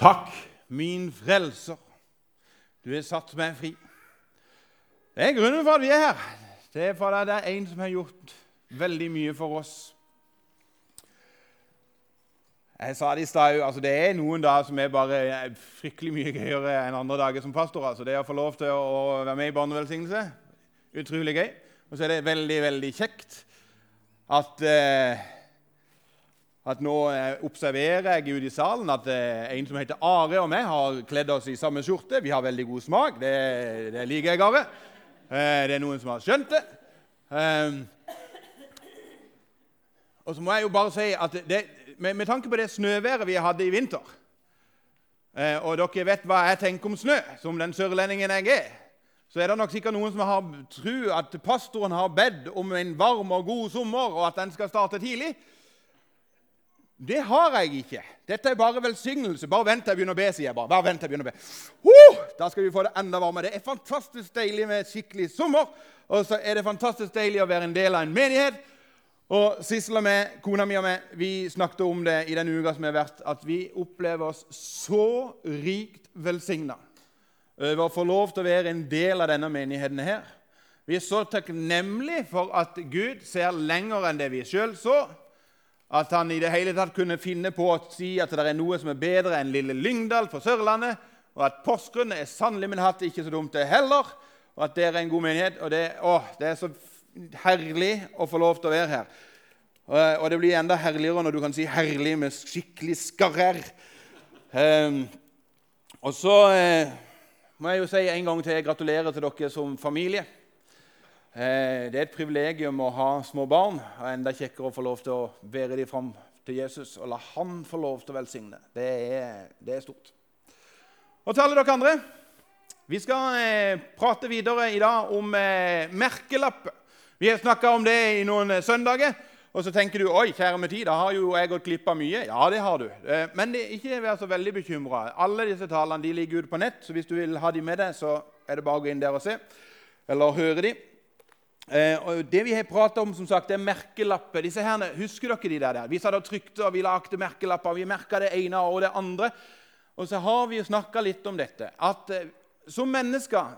Takk, min frelser, du har satt meg fri. Det er grunnen for at vi er her. Det er fordi det er en som har gjort veldig mye for oss. Jeg sa Det i stad altså det er noen dager som er bare fryktelig mye gøyere enn andre dager som pastor. Altså det å få lov til å være med i barnevelsignelse utrolig gøy. Og så er det veldig, veldig kjekt at eh, at nå eh, observerer jeg ute i salen at eh, en som heter Are og meg, har kledd oss i samme skjorte. Vi har veldig god smak. Det, det liker jeg, Are. Eh, det er noen som har skjønt det. Ehm, og så må jeg jo bare si at det, med, med, tanke på det snøværet vi hadde i vinter Og dere vet hva jeg tenker om snø, som den sørlendingen jeg er. Så er det nok sikkert noen som har tro at pastoren har bedt om en varm og god sommer, og at den skal starte tidlig. Det har jeg ikke. Dette er bare velsignelse. Bare vent til jeg begynner å be, sier jeg bare. Bare vent til jeg begynner å be. Oh, da skal vi få det enda varmere. Det er fantastisk deilig med skikkelig sommer. Og så er det fantastisk deilig å være en del av en menighet. Og Sissel og meg, kona mi og meg, vi snakket om det i den uka som har vært, at vi opplever oss så rikt velsigna over å få lov til å være en del av denne menigheten her. Vi er så takknemlige for at Gud ser lenger enn det vi sjøl så at han i det hele tatt kunne finne på å si at det er noe som er bedre enn lille Lyngdal på Sørlandet, og at Porsgrunn er sannelig min hatt ikke så dumt, det heller, og at dere er en god menighet. og det, å, det er så herlig å få lov til å være her. Og det blir enda herligere når du kan si 'herlig' med skikkelig skarrer. Um, og så eh, må jeg jo si en gang til gratulerer til dere som familie. Eh, det er et privilegium å ha små barn, og enda kjekkere å få lov til å bære dem fram til Jesus og la han få lov til å velsigne. Det er, det er stort. Og til alle dere andre Vi skal eh, prate videre i dag om eh, merkelapper. Vi har snakka om det i noen søndager. Og så tenker du oi, kjære med tid, da har jo jeg gått glipp av mye. Ja, det har du. Men det, ikke vær så veldig bekymra. Alle disse talene de ligger ute på nett, så hvis du vil ha dem med deg, så er det bare å gå inn der og se. Eller høre dem. Eh, og det vi har prata om, som sagt, det er merkelapper. Disse herne, Husker dere de der? Vi satt og trykte og vi lagde merkelapper. Vi merka det ene og det andre. Og så har vi jo snakka litt om dette. At eh, som mennesker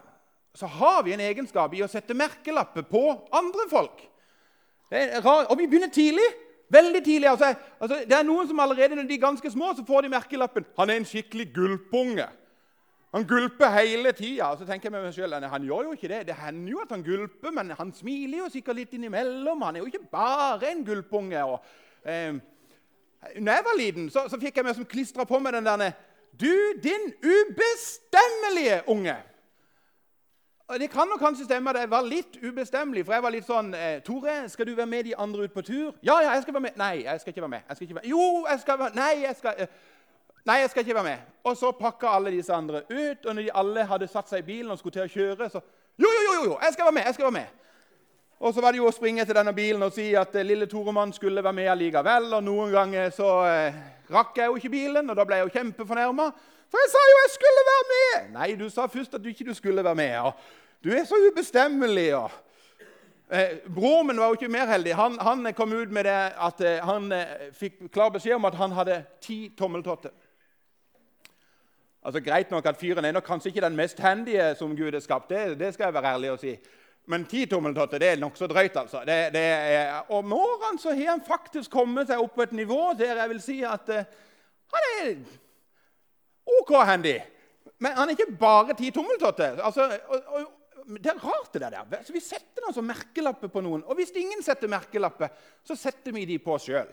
så har vi en egenskap i å sette merkelapper på andre folk. Og vi begynner tidlig. Veldig tidlig. Altså, altså, det er Noen som allerede når de er ganske små, så får de merkelappen 'Han er en skikkelig gulpunge'. Han gulper hele tida. Så tenker jeg med meg selv, han gjør jo ikke det. Det hender jo at han gulper, men han smiler jo sikkert litt innimellom. Han er jo ikke bare en gulpunge. Og, eh, når jeg var liten, så, så fikk jeg meg som klistra på meg den der Du, din ubestemmelige unge! Og Det kan nok kanskje stemme at jeg var litt ubestemmelig. For jeg var litt sånn eh, 'Tore, skal du være med de andre ut på tur?' 'Ja, ja, jeg skal være med.' 'Nei, jeg skal ikke være med.' Jeg skal ikke være. 'Jo, jeg skal være Nei, jeg skal eh, Nei, jeg skal ikke være med. Og så pakka alle disse andre ut. Og når de alle hadde satt seg i bilen og skulle til å kjøre, så Jo, jo, jo, jo, jeg skal være med! jeg skal være med. Og så var det jo å springe til denne bilen og si at eh, lille Toremann skulle være med allikevel. Og noen ganger så eh, rakk jeg jo ikke bilen, og da ble jeg jo kjempefornærma. For jeg sa jo jeg skulle være med! Nei, du sa først at du ikke skulle være med. Og du er så ubestemmelig. og... Eh, Broren min var jo ikke mer heldig. Han, han kom ut med det at eh, han eh, fikk klar beskjed om at han hadde ti tommeltotter. Altså, Greit nok at fyren er nok kanskje ikke den mest handige som Gud har skapt. Det, det skal jeg være ærlig å si. Men ti tommeltotter det er nokså drøyt. altså. Det, det er, og med årene så har han faktisk kommet seg opp på et nivå der jeg vil si at uh, han er OK handy. Men han er ikke bare ti tommeltotter. Altså, det er rart, det der. Så Vi setter altså merkelapper på noen. Og hvis ingen setter merkelapper, så setter vi de på oss sjøl.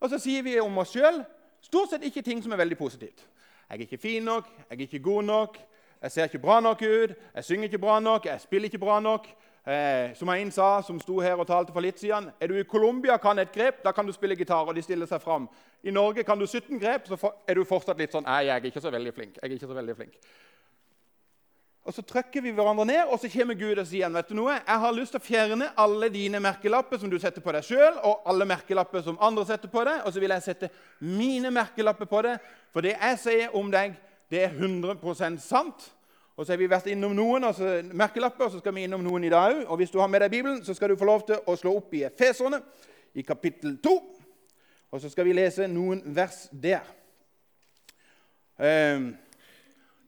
Og så sier vi om oss sjøl stort sett ikke ting som er veldig positivt. Jeg er ikke fin nok, jeg er ikke god nok, jeg ser ikke bra nok ut, jeg synger ikke bra nok, jeg spiller ikke bra nok. Eh, som en sa, som sto her og talte for litt siden, er du i Colombia kan et grep, da kan du spille gitar. og de stiller seg frem. I Norge kan du 17 grep, så er du fortsatt litt sånn Nei, jeg er ikke så veldig flink. jeg er ikke så veldig flink. Og Så trykker vi hverandre ned, og så kommer Gud og sier vet du noe? Jeg har lyst til å fjerne alle dine merkelapper som du setter på deg sjøl, og alle merkelapper som andre setter på deg, og så vil jeg sette mine merkelapper på deg. For det jeg sier om deg, det er 100% sant. Og så har vi vært innom noen altså merkelapper, og så skal vi innom noen i dag òg. Og hvis du har med deg Bibelen, så skal du få lov til å slå opp i Efeserne, i kapittel 2. Og så skal vi lese noen vers der. Eh,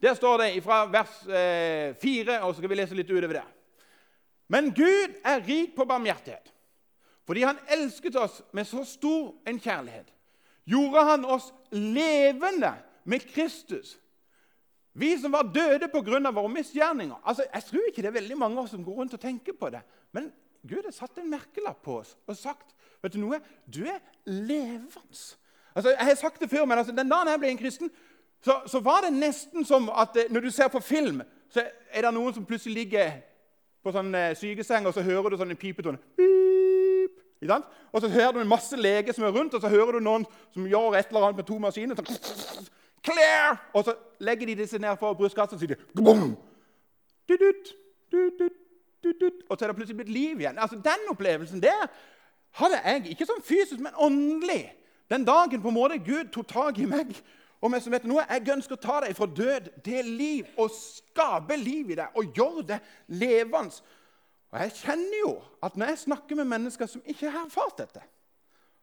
der står det fra vers eh, 4, og så skal vi lese litt utover det. Men Gud er rik på barmhjertighet. Fordi han elsket oss med så stor en kjærlighet, gjorde han oss levende med Kristus. Vi som var døde pga. våre misgjerninger. Altså, jeg tror ikke det er veldig mange av oss som går rundt og tenker på det. Men Gud har satt en merkelapp på oss og sagt vet du noe? Du er levende. Altså, jeg har sagt det før, men altså, Den dagen jeg ble en kristen, så, så, var det nesten som at eh, når du ser på film, så er det noen som plutselig ligger på sånn eh, sykeseng, og så hører du sånn en pipetone. Og så hører du en masse leger som er rundt, og så hører du noen som gjør et eller annet med to maskiner. Sånn, Clear! Og så legger de disse ned for brystkassa og sier de, Og så er det plutselig blitt liv igjen. Altså, Den opplevelsen der hadde jeg ikke sånn fysisk, men åndelig. Den dagen på en måte Gud tok tak i meg og vi som vet noe, Jeg ønsker å ta deg fra død til liv og skape liv i deg og gjøre det levende. Og Jeg kjenner jo at når jeg snakker med mennesker som ikke har erfart dette,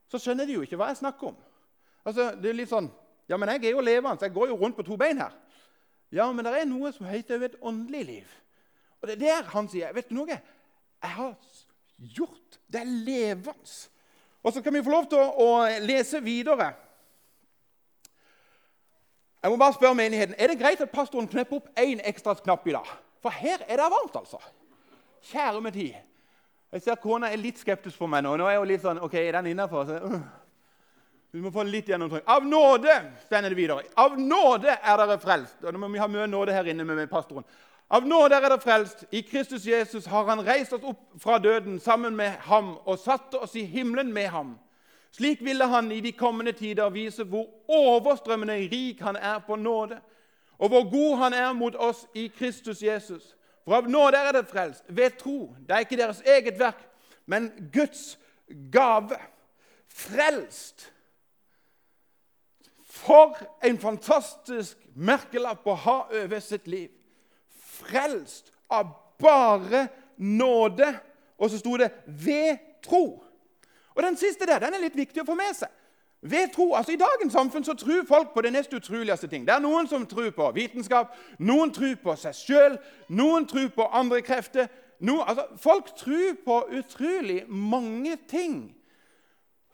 så skjønner de jo ikke hva jeg snakker om. Altså, det er litt sånn, ja, men jeg er jo levende, jeg går jo rundt på to bein her. Ja, men det er noe som heter et åndelig liv. Og det er der han sier Vet du noe? Jeg har gjort det levende. Og så kan vi få lov til å, lese videre. Jeg må bare spørre menigheten, Er det greit at pastoren knepper opp én ekstra knapp i dag? For her er det varmt, altså. Kjære med tid. Jeg ser kona er litt skeptisk for meg nå. Nå er hun litt sånn OK, er den innafor? Uh. Vi må få litt gjennomtrykk. Av nåde stender det videre. Av nåde er dere frelst. Og nå må vi ha mye nåde her inne med pastoren. Av nåde er dere frelst. I Kristus Jesus har han reist oss opp fra døden sammen med ham og satt oss i himmelen med ham. Slik ville han i de kommende tider vise hvor overstrømmende rik han er på nåde, og hvor god han er mot oss i Kristus Jesus. For av nåde er det frelst ved tro. Det er ikke deres eget verk, men Guds gave. Frelst for en fantastisk merkelapp å ha over sitt liv. Frelst av bare nåde. Og så sto det 'ved tro'. Og Den siste der, den er litt viktig å få med seg. Ved tro, altså I dagens samfunn så tror folk på det nest utroligste ting. Det er noen som tror på vitenskap, noen tror på seg sjøl, noen tror på andre krefter. Noen, altså, folk tror på utrolig mange ting.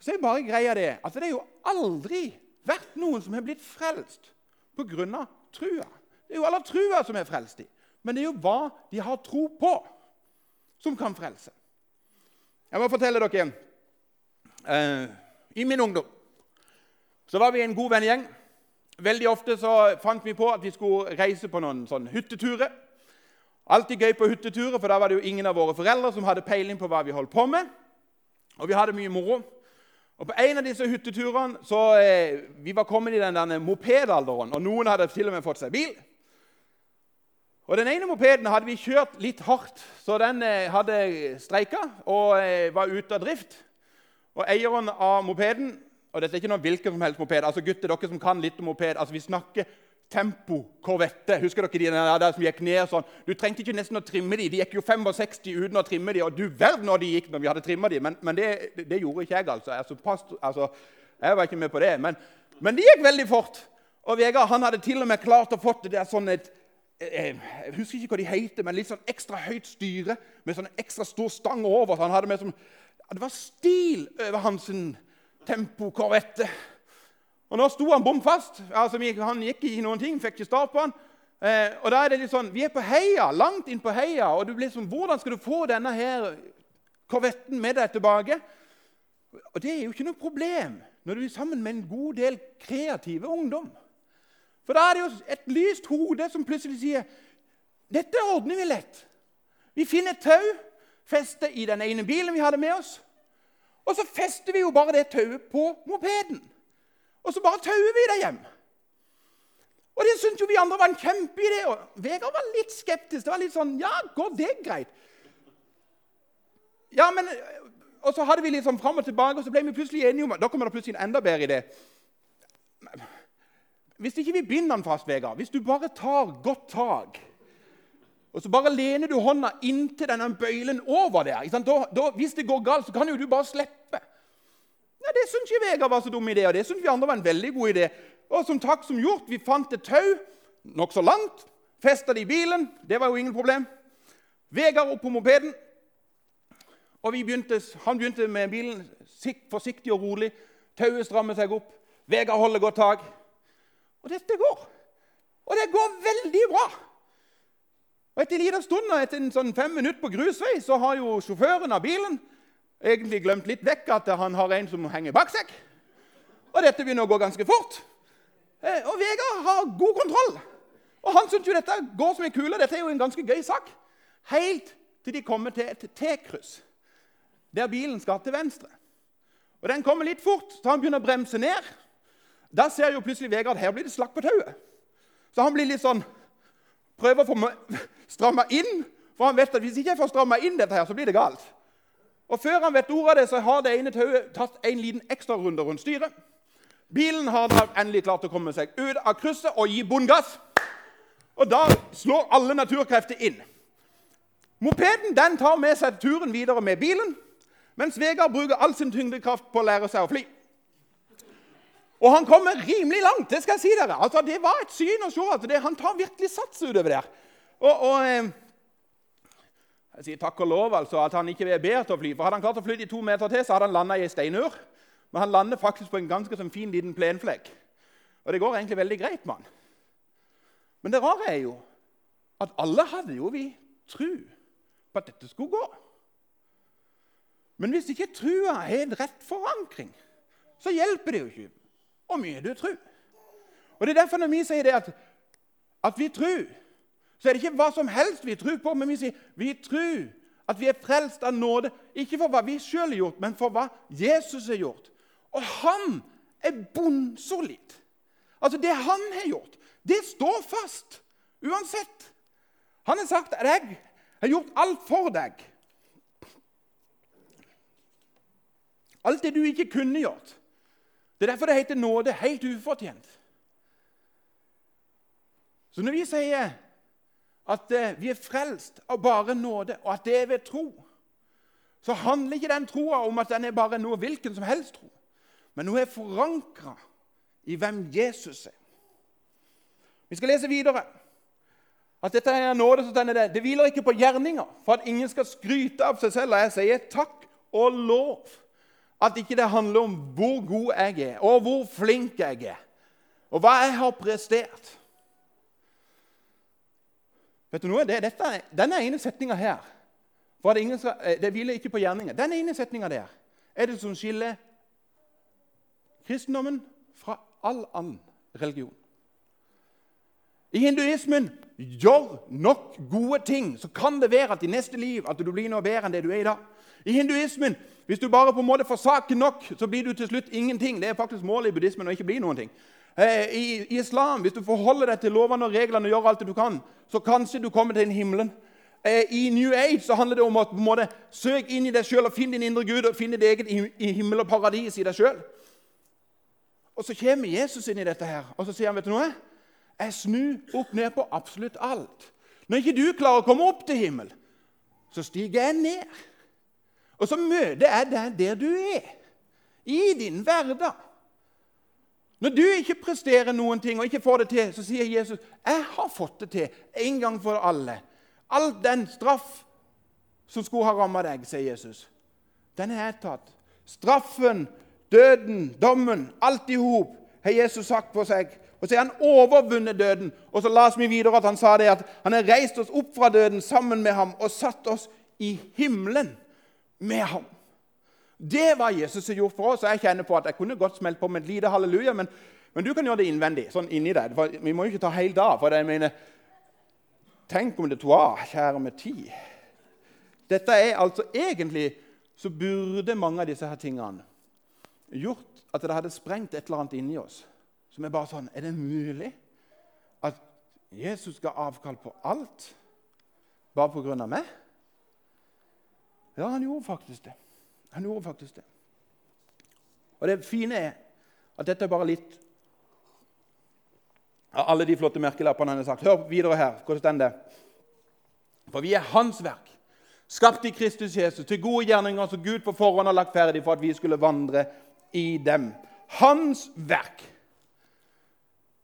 Så er bare greia det at det er jo aldri vært noen som har blitt frelst pga. trua. Det er jo alle trua som er frelst i. Men det er jo hva de har tro på, som kan frelse. Jeg må fortelle dere eh, I min ungdom så var vi en god vennegjeng. Veldig ofte så fant vi på at vi skulle reise på noen sånn hytteturer. Alltid gøy på hytteturer, for da var det jo ingen av våre foreldre som hadde peiling på hva vi holdt på med. Og vi hadde mye moro. Og På en av disse hytteturene så eh, Vi var kommet i den der mopedalderen, og noen hadde til og med fått seg bil. Og Den ene mopeden hadde vi kjørt litt hardt, så den eh, hadde streika og eh, var ute av drift. Og Eieren av mopeden og dette er ikke noen hvilken som helst moped, altså gutter, dere som kan litt om moped, altså vi snakker Tempo Corvette. Husker dere de der som gikk ned sånn? Du trengte ikke nesten å trimme de. De gikk jo 65 uten å trimme de, og du verden når de gikk når vi hadde trimma de. Men, men det, det, gjorde ikke jeg, altså. altså, past, altså jeg var ikke med på det. Men, men de gikk veldig fort. Og Vegard han hadde til og med klart å få det der sånn et eh, jeg husker ikke hva de heter, men litt sånn ekstra høyt styre med sånn ekstra stor stang over. Så han hadde med som, det var stil over hans tempo-korvette. Og Nå sto han bom fast. Altså, han gikk ikke noen ting, fikk ikke start på han. Eh, og da er det litt sånn, Vi er på heia, langt inn på heia, og du blir sånn, hvordan skal du få denne her korvetten med deg tilbake? Og Det er jo ikke noe problem når du er sammen med en god del kreative ungdom. For da er det jo et lyst hode som plutselig sier dette ordner vi lett. Vi finner et tau, fester i den ene bilen vi hadde med oss. Og så fester vi jo bare det tauet på mopeden. Og så bare tauer vi det hjem. Og det syntes jo vi andre var en kjempeidé. Og Vegard var litt skeptisk. Det var litt sånn Ja, går det greit? Ja, men, Og så hadde vi litt sånn fram og tilbake, og så ble vi plutselig enige om Da kommer det plutselig en enda bedre idé. Hvis ikke vi binder den fast, Vegard, hvis du bare tar godt tak og Så bare lener du hånda inntil denne bøylen over der. Da, da, hvis det går galt, så kan jo du bare slippe. Ja, Det syns ikke Vegard var så dum idé, og det syns vi andre var en veldig god idé. Og som takk som gjort, vi fant et tau nokså langt. Festa det i bilen. Det var jo ingen problem. Vegard opp på mopeden. Og begynte, Han begynte med bilen forsiktig og rolig. Tauet strammer seg opp. Vegard holder godt tak. Og dette går. Og det går veldig bra. Og Etter en liten stund, etter en sånn fem minutter på grusvei, så har jo sjåføren av bilen egentlig glemt litt vekk at han har en som henger bak seg. Og dette begynner å gå ganske fort. Eh, og Vegard har god kontroll. Og han syns jo dette går som en kule. Dette er jo en ganske gøy sak. Helt til de kommer til et T-kryss, der bilen skal til venstre. Og Den kommer litt fort, så han begynner å bremse ned. Da ser jo plutselig Vegard her blir det slakk på tauet. Så han blir litt sånn Prøver å få stramma inn, for han vet at hvis ikke jeg får stramma inn dette, her, så blir det galt. Og Før han vet ordet av det, så har det ene tauet tatt en liten ekstrarunde rundt styret. Bilen har da endelig klart å komme seg ut av krysset og gi bånn gass. Og da slår alle naturkrefter inn. Mopeden den tar med seg turen videre med bilen, mens Vegard bruker all sin tyngdekraft på å lære seg å fly. Og han kommer rimelig langt. Det skal jeg si dere. Altså, det var et syn å se. at det, han tar virkelig sats utover der. Og, og eh, Jeg sier takk og lov altså, at han ikke er bedre til å fly. For Hadde han klart å fly i to meter til, så hadde han landa i ei steinur. Men han lander faktisk på en ganske sånn fin liten plenflekk. Og det går egentlig veldig greit med han. Men det rare er jo at alle hadde jo vi tru på at dette skulle gå. Men hvis ikke trua har en rett forankring, så hjelper det jo ikke hvor mye du tror. Og Det er derfor når vi sier det at, at vi tror, så er det ikke hva som helst vi tror på, men vi sier vi tror at vi er frelst av nåde, ikke for hva vi sjøl har gjort, men for hva Jesus har gjort. Og han er bunnsolid. Altså, det han har gjort, det står fast uansett. Han har sagt at 'jeg har gjort alt for deg'. Alt det du ikke kunne gjort. Det er derfor det heter nåde helt ufortjent. Så når vi sier at eh, vi er frelst av bare nåde, og at det er ved tro, så handler ikke den troa om at den er bare noe hvilken som helst tro, men hun er forankra i hvem Jesus er. Vi skal lese videre at dette er nåde. så denne Det Det hviler ikke på gjerninger, for at ingen skal skryte av seg selv. Og jeg sier takk og lov at ikke det handler om hvor god jeg er, og hvor flink jeg er, og hva jeg har prestert. Vet du noe? Det, dette, denne ene setninga her ingen skal, eh, Det hviler ikke på gjerninger. Denne ene setninga der er det som skiller kristendommen fra all annen religion. I hinduismen gjør nok gode ting, så kan det være at i neste liv at du blir noe bedre enn det du er i dag. I hinduismen, hvis du bare på en måte forsaker nok, så blir du til slutt ingenting. Det er faktisk målet i buddhismen å ikke bli noen ting. Eh, I, I, islam, hvis du forholder deg til lovene og reglene og gjør alt det du kan, så kanskje du kommer til himmelen. Eh, I New Age så handler det om en måte søke inn i deg sjøl og finne din indre Gud og finne ditt eget himmel og paradis i deg sjøl. Og så kommer Jesus inn i dette her, og så sier han, vet du noe? Jeg snur opp ned på absolutt alt. Når ikke du klarer å komme opp til himmel, så stiger jeg ned. Og så møter jeg deg der du er, i din hverdag. Når du ikke presterer noen ting og ikke får det til, så sier Jesus jeg har fått det til en gang for alle. All den straff som skulle ha ramma deg, sier Jesus, den er tatt. Straffen Døden, dommen, alt i hop har Jesus sagt på seg. Og så har han overvunnet døden. Og så las vi videre at han sa det at han har reist oss opp fra døden sammen med ham og satt oss i himmelen med ham. Det var Jesus som gjorde for oss. Jeg kjenner på at jeg kunne godt smelt på med et lite halleluja, men, men du kan gjøre det innvendig. sånn inni deg. For vi må jo ikke ta helt av. for jeg mener, Tenk om det tok av, kjære med tid. Dette er altså egentlig så burde mange av disse her tingene gjort at det hadde sprengt et eller annet inni oss. Som er bare sånn Er det mulig at Jesus ga avkall på alt bare pga. meg? Ja, han gjorde faktisk det. Han gjorde faktisk det. Og det fine er at dette er bare litt av alle de flotte merkelappene han har sagt. Hør videre her. hvordan står det? For vi er Hans verk, skapt i Kristus Jesus, til gode gjerninger som Gud på forhånd har lagt ferdig for at vi skulle vandre i dem. Hans verk.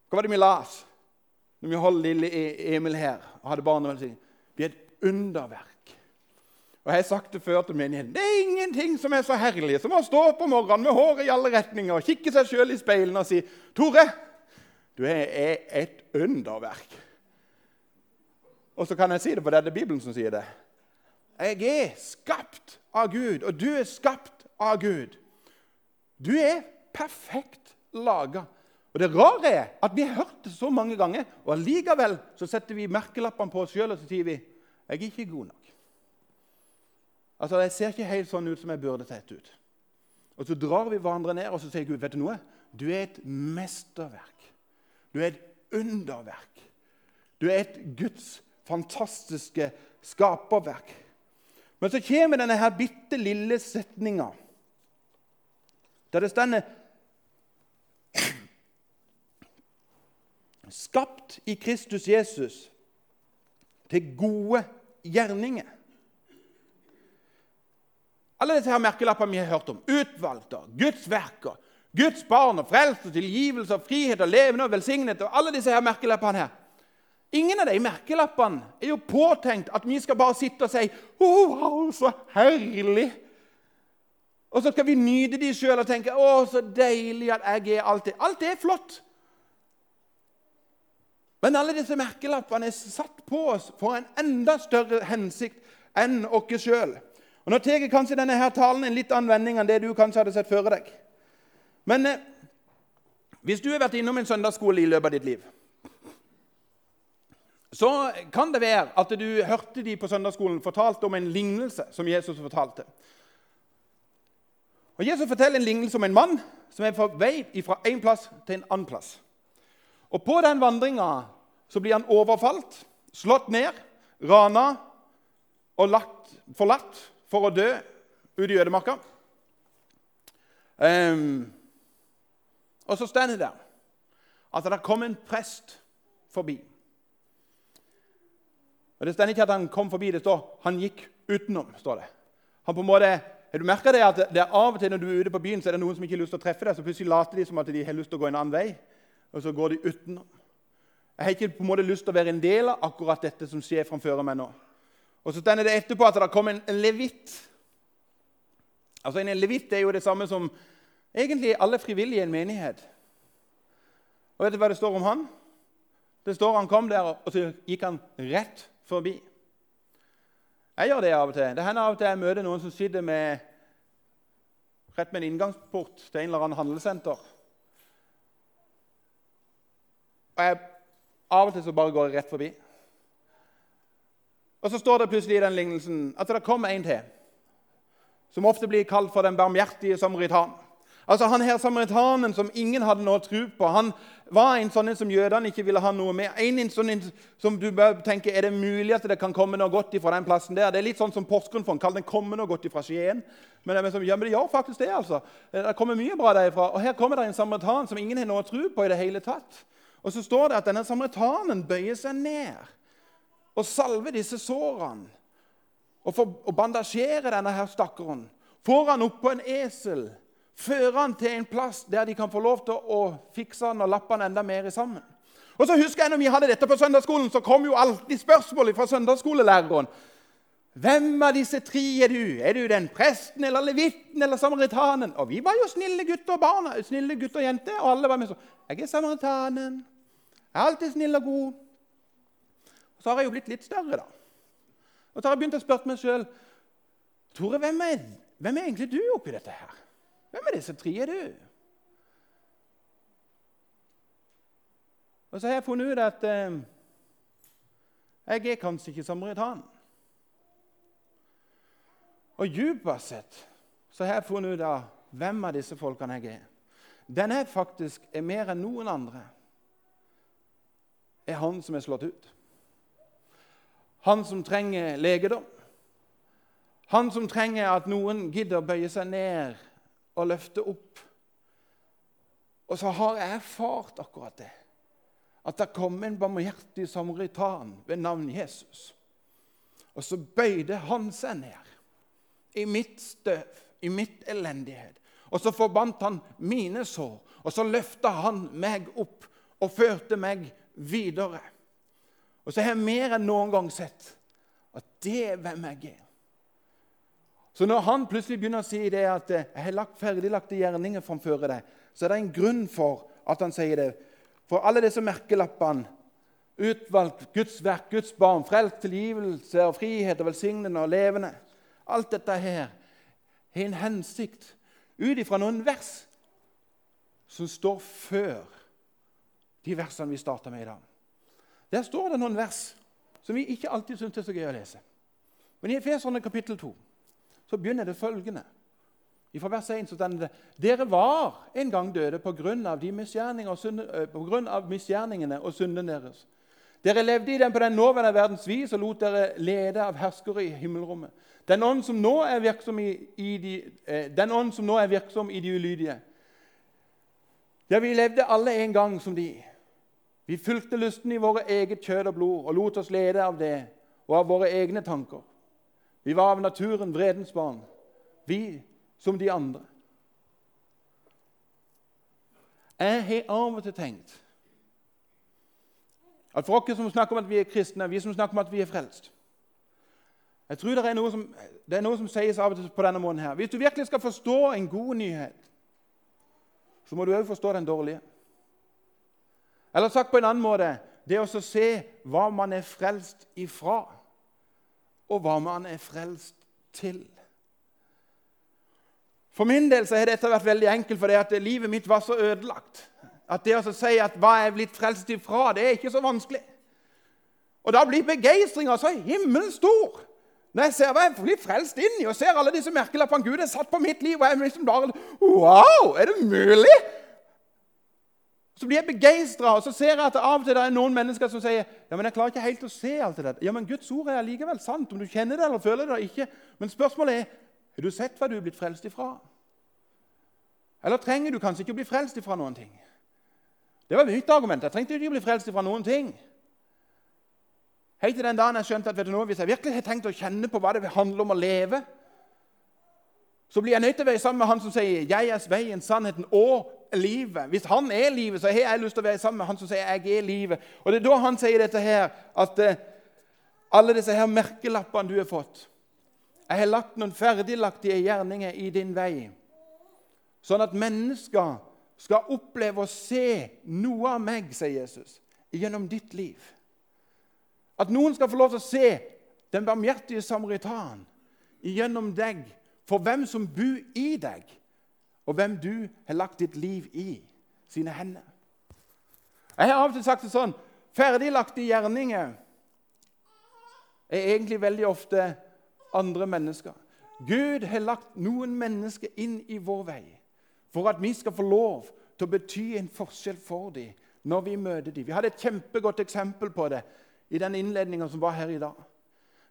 Hva var det vi las når vi holdt lille E- Emil her og hadde barnevelsigning? Vi er et underverk. Og Jeg har sagt det før til menigheten. Det er ingenting som er så herlig som å stå opp om morgenen med håret i alle retninger og kikke seg sjøl i speilene og si 'Tore, du er et underverk'. Og så kan jeg si det, for det er det Bibelen som sier det. Jeg er skapt av Gud, og du er skapt av Gud. Du er perfekt laga. Og det rare er at vi har hørt det så mange ganger, og allikevel så setter vi merkelappene på oss sjøl og så sier vi, 'Jeg er ikke god nok'. Altså, Jeg ser ikke helt sånn ut som jeg burde sett ut. Og Så drar vi hverandre ned og så sier Gud, 'Vet du noe? Du er et mesterverk. Du er et underverk. Du er et Guds fantastiske skaperverk. Men så kommer denne her bitte lille setninga der det stender Skapt i Kristus Jesus til gode gjerninger. Alle disse her merkelappene vi har hørt om. Utvalgte, Guds verker, Guds barn og frelse, tilgivelse, og frihet og levende og velsignet. og alle disse her merkelappene her. Ingen av de merkelappene er jo påtenkt at vi skal bare sitte og si oh, wow, så herlig. Og så skal vi nyte de sjøl og tenke å, så deilig at jeg er det. Alt er flott. Men alle disse merkelappene er satt på oss for en enda større hensikt enn oss sjøl. Og Nå tar kanskje denne her talen en litt annen vending enn det du kanskje hadde sett før deg. Men eh, hvis du har vært innom en søndagsskole i løpet av ditt liv, så kan det være at du hørte de på søndagsskolen fortalte om en lignelse som Jesus fortalte. Og Jesus forteller en lignelse om en mann som er på vei fra en plass til en annen plass. Og På den vandringa blir han overfalt, slått ned, rana og lagt, forlatt for å dø ute i ødemarka. Um, og så står det der at det kom en prest forbi. Og Det står ikke at han kom forbi, det står han gikk utenom. står det. Han på en måte, har du merka det at det er av og til når du er ute på byen, så er det noen som ikke har lyst til å treffe deg, så plutselig later de som at de har lyst til å gå en annen vei, og så går de utenom. Jeg har ikke på en måte lyst til å være en del av akkurat dette som skjer framfor meg nå. Og Så stender det etterpå at det kom en levitt. Altså En levitt er jo det samme som egentlig alle frivillige i en menighet. Og Vet du hva det står om han? Det står Han kom der, og så gikk han rett forbi. Jeg gjør det av og til. Det hender av og til jeg møter noen som sitter med, rett med en inngangsport til en eller annen handlesenter. Og jeg, Av og til så bare går jeg rett forbi. Og Så står det plutselig i den lignelsen at det kommer en til, som ofte blir kalt for den barmhjertige samaritan. Altså Han her samaritanen som ingen hadde noe tro på, han var en sånn som jødene ikke ville ha noe med. En sånn som du bør tenke, Er det mulig at det kan komme noe godt ifra den plassen der? Det er litt sånn som Porsgrunn kaller den 'komme noe godt ifra Skien'. Men er som, ja, men det gjør faktisk det. altså. Det kommer mye bra derifra. Og her kommer det en samaritan som ingen har noe tro på i det hele tatt. Og så står det at denne samaritanen bøyer seg ned og salve disse sårene. Og, for, og bandasjere denne her stakkaren. Får han opp på en esel føre han til en plass der de kan få lov til å fikse han og lappe han enda mer sammen. Og så husker jeg når vi hadde dette på søndagsskolen, så kom jo alltid spørsmålet fra søndagsskolelæreren. Hvem av disse tre er du? Er du den presten eller levitten eller samaritanen? Og vi var jo snille gutter og barna, snille gutter og jenter, og alle var med sånn. Jeg er samaritanen. Jeg er alltid snill og god. Så har jeg jo blitt litt større, da. Og så har jeg begynt å spørre meg sjøl Tore, hvem er, hvem er egentlig du oppi dette her? Hvem er disse tre er du? Og så har jeg funnet ut at eh, jeg er kanskje ikke samaritan. Og dypest sett så har jeg funnet ut av hvem av disse folkene jeg er. Den jeg faktisk er mer enn noen andre. Er han som er slått ut. Han som trenger legedom. Han som trenger at noen gidder å bøye seg ned og løfte opp. Og så har jeg erfart akkurat det. At det kom en barmhjertig samaritan ved navn Jesus. Og så bøyde han seg ned i mitt støv, i mitt elendighet. Og så forbandt han mine sår, og så løfta han meg opp og førte meg videre. Og så har jeg mer enn noen gang sett at det er hvem jeg er. Så når han plutselig begynner å si det at eh, 'jeg har lagt ferdiglagte gjerninger framfor deg', så er det en grunn for at han sier det. For alle disse merkelappene, utvalgt, Guds verk, Guds barn, frelst, tilgivelse og frihet og velsignende og levende Alt dette her har en hensikt ut ifra noen vers som står før de versene vi starta med i dag. Der står det noen vers som vi ikke alltid syns er så gøy å lese. Men i Efeserne kapittel 2 så begynner det følgende. I vers 1 så det Dere var en gang døde pga. av misgjerningene og synden deres. Dere levde i den på den nåværende verdens vis og lot dere lede av herskere i himmelrommet. Den ånd som nå er virksom i, i de, eh, den ånd som nå er virksom i de ulydige. Ja, vi levde alle en gang som de. Vi fulgte lysten i våre eget kjød og blod og lot oss lede av det og av våre egne tanker. Vi var av naturen vredens barn, vi som de andre. Jeg har av og til tenkt at for oss som snakker om at vi er kristne, vi som snakker om at vi er frelst Jeg tror det er noe som, det er noe som sies av og til på denne måten her. Hvis du virkelig skal forstå en god nyhet, så må du òg forstå den dårlige. Eller sagt på en annen måte det å se hva man er frelst ifra og hva man er frelst til. For min del så har dette vært veldig enkelt, fordi livet mitt var så ødelagt. At det å si at hva jeg er blitt frelst ifra, det er ikke så vanskelig. Og da blir begeistringa så himmelstor når jeg ser hva jeg blir frelst inn i, og ser alle disse merkelappene Gud har satt på mitt liv. og jeg liksom bare, Wow! Er det mulig? Så blir jeg begeistra, og så ser jeg at av og til det er noen mennesker som sier ja, men jeg klarer ikke helt å se alt det der. Ja, men Guds ord er allikevel sant, om du kjenner det eller føler det eller ikke. Men spørsmålet er har du sett hva du er blitt frelst ifra. Eller trenger du kanskje ikke å bli frelst ifra noen ting? Det var mitt argument. Jeg trengte ikke å bli frelst ifra noen ting. Helt til den dagen jeg skjønte at vet du noe, hvis jeg virkelig har tenkt å kjenne på hva det handler om å leve, så blir jeg nødt til å være sammen med han som sier 'Jeg er veien, sannheten og livet'. Hvis han er livet, så har jeg lyst til å være sammen med han som sier 'jeg er livet'. Og Det er da han sier dette her, at uh, alle disse her merkelappene du har fått Jeg har lagt noen ferdiglagtige gjerninger i din vei, sånn at mennesker skal oppleve å se noe av meg, sier Jesus, gjennom ditt liv. At noen skal få lov til å se den barmhjertige samaritan gjennom deg for hvem som bor i deg, og hvem du har lagt ditt liv i sine hender. Jeg har av og til sagt det sånn ferdiglagte gjerninger er egentlig veldig ofte andre mennesker. Gud har lagt noen mennesker inn i vår vei for at vi skal få lov til å bety en forskjell for dem når vi møter dem. Vi hadde et kjempegodt eksempel på det i den innledninga som var her i dag.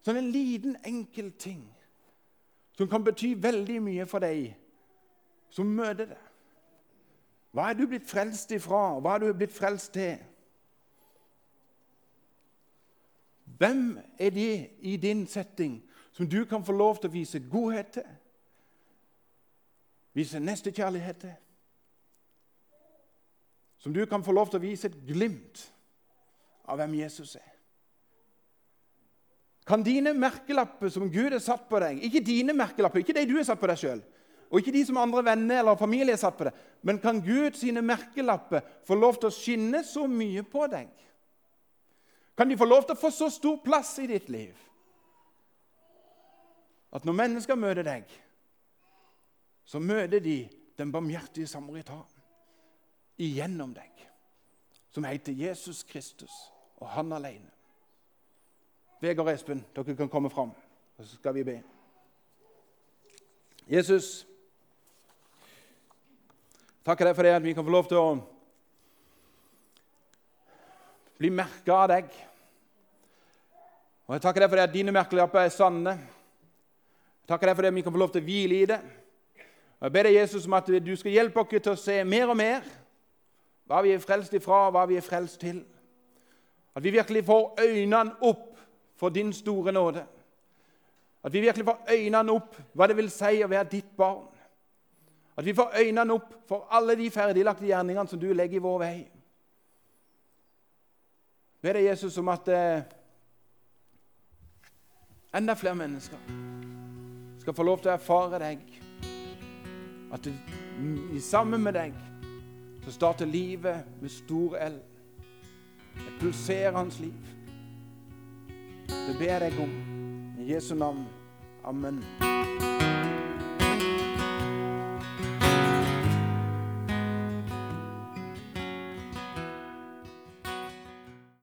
Sånn en liten, enkel ting som kan bety veldig mye for deg som møter det. Hva er du blitt frelst ifra? Hva er du blitt frelst til? Hvem er det i din setting som du kan få lov til å vise godhet til? Vise nestekjærlighet til? Som du kan få lov til å vise et glimt av hvem Jesus er? Kan dine merkelapper som Gud har satt på deg Ikke dine merkelapper, ikke de du har satt på deg sjøl, og ikke de som andre venner eller familie satt på det. men kan Gud sine merkelapper få lov til å skinne så mye på deg? Kan de få lov til å få så stor plass i ditt liv at når mennesker møter deg, så møter de den barmhjertige samaritan igjennom deg, som heter Jesus Kristus og han alene. Vegard og Espen, dere kan komme fram, og så skal vi be. Jesus, takker deg for det at vi kan få lov til å bli merka av deg. Og Jeg takker deg for det at dine merkelapper er sanne. Jeg takker deg for det at vi kan få lov til å hvile i det. Og Jeg ber deg, Jesus, om at du skal hjelpe oss til å se mer og mer hva vi er frelst ifra, og hva vi er frelst til. At vi virkelig får øynene opp for din store nåde. At vi virkelig får øynene opp hva det vil si å være ditt barn. At vi får øynene opp for alle de ferdiglagte gjerningene som du legger i vår vei. Be deg, Jesus, om at eh, enda flere mennesker skal få lov til å erfare deg. At det, sammen med deg så starter livet med stor L. Et pulserende liv. Det ber jeg deg om. I Jesu navn. Amen.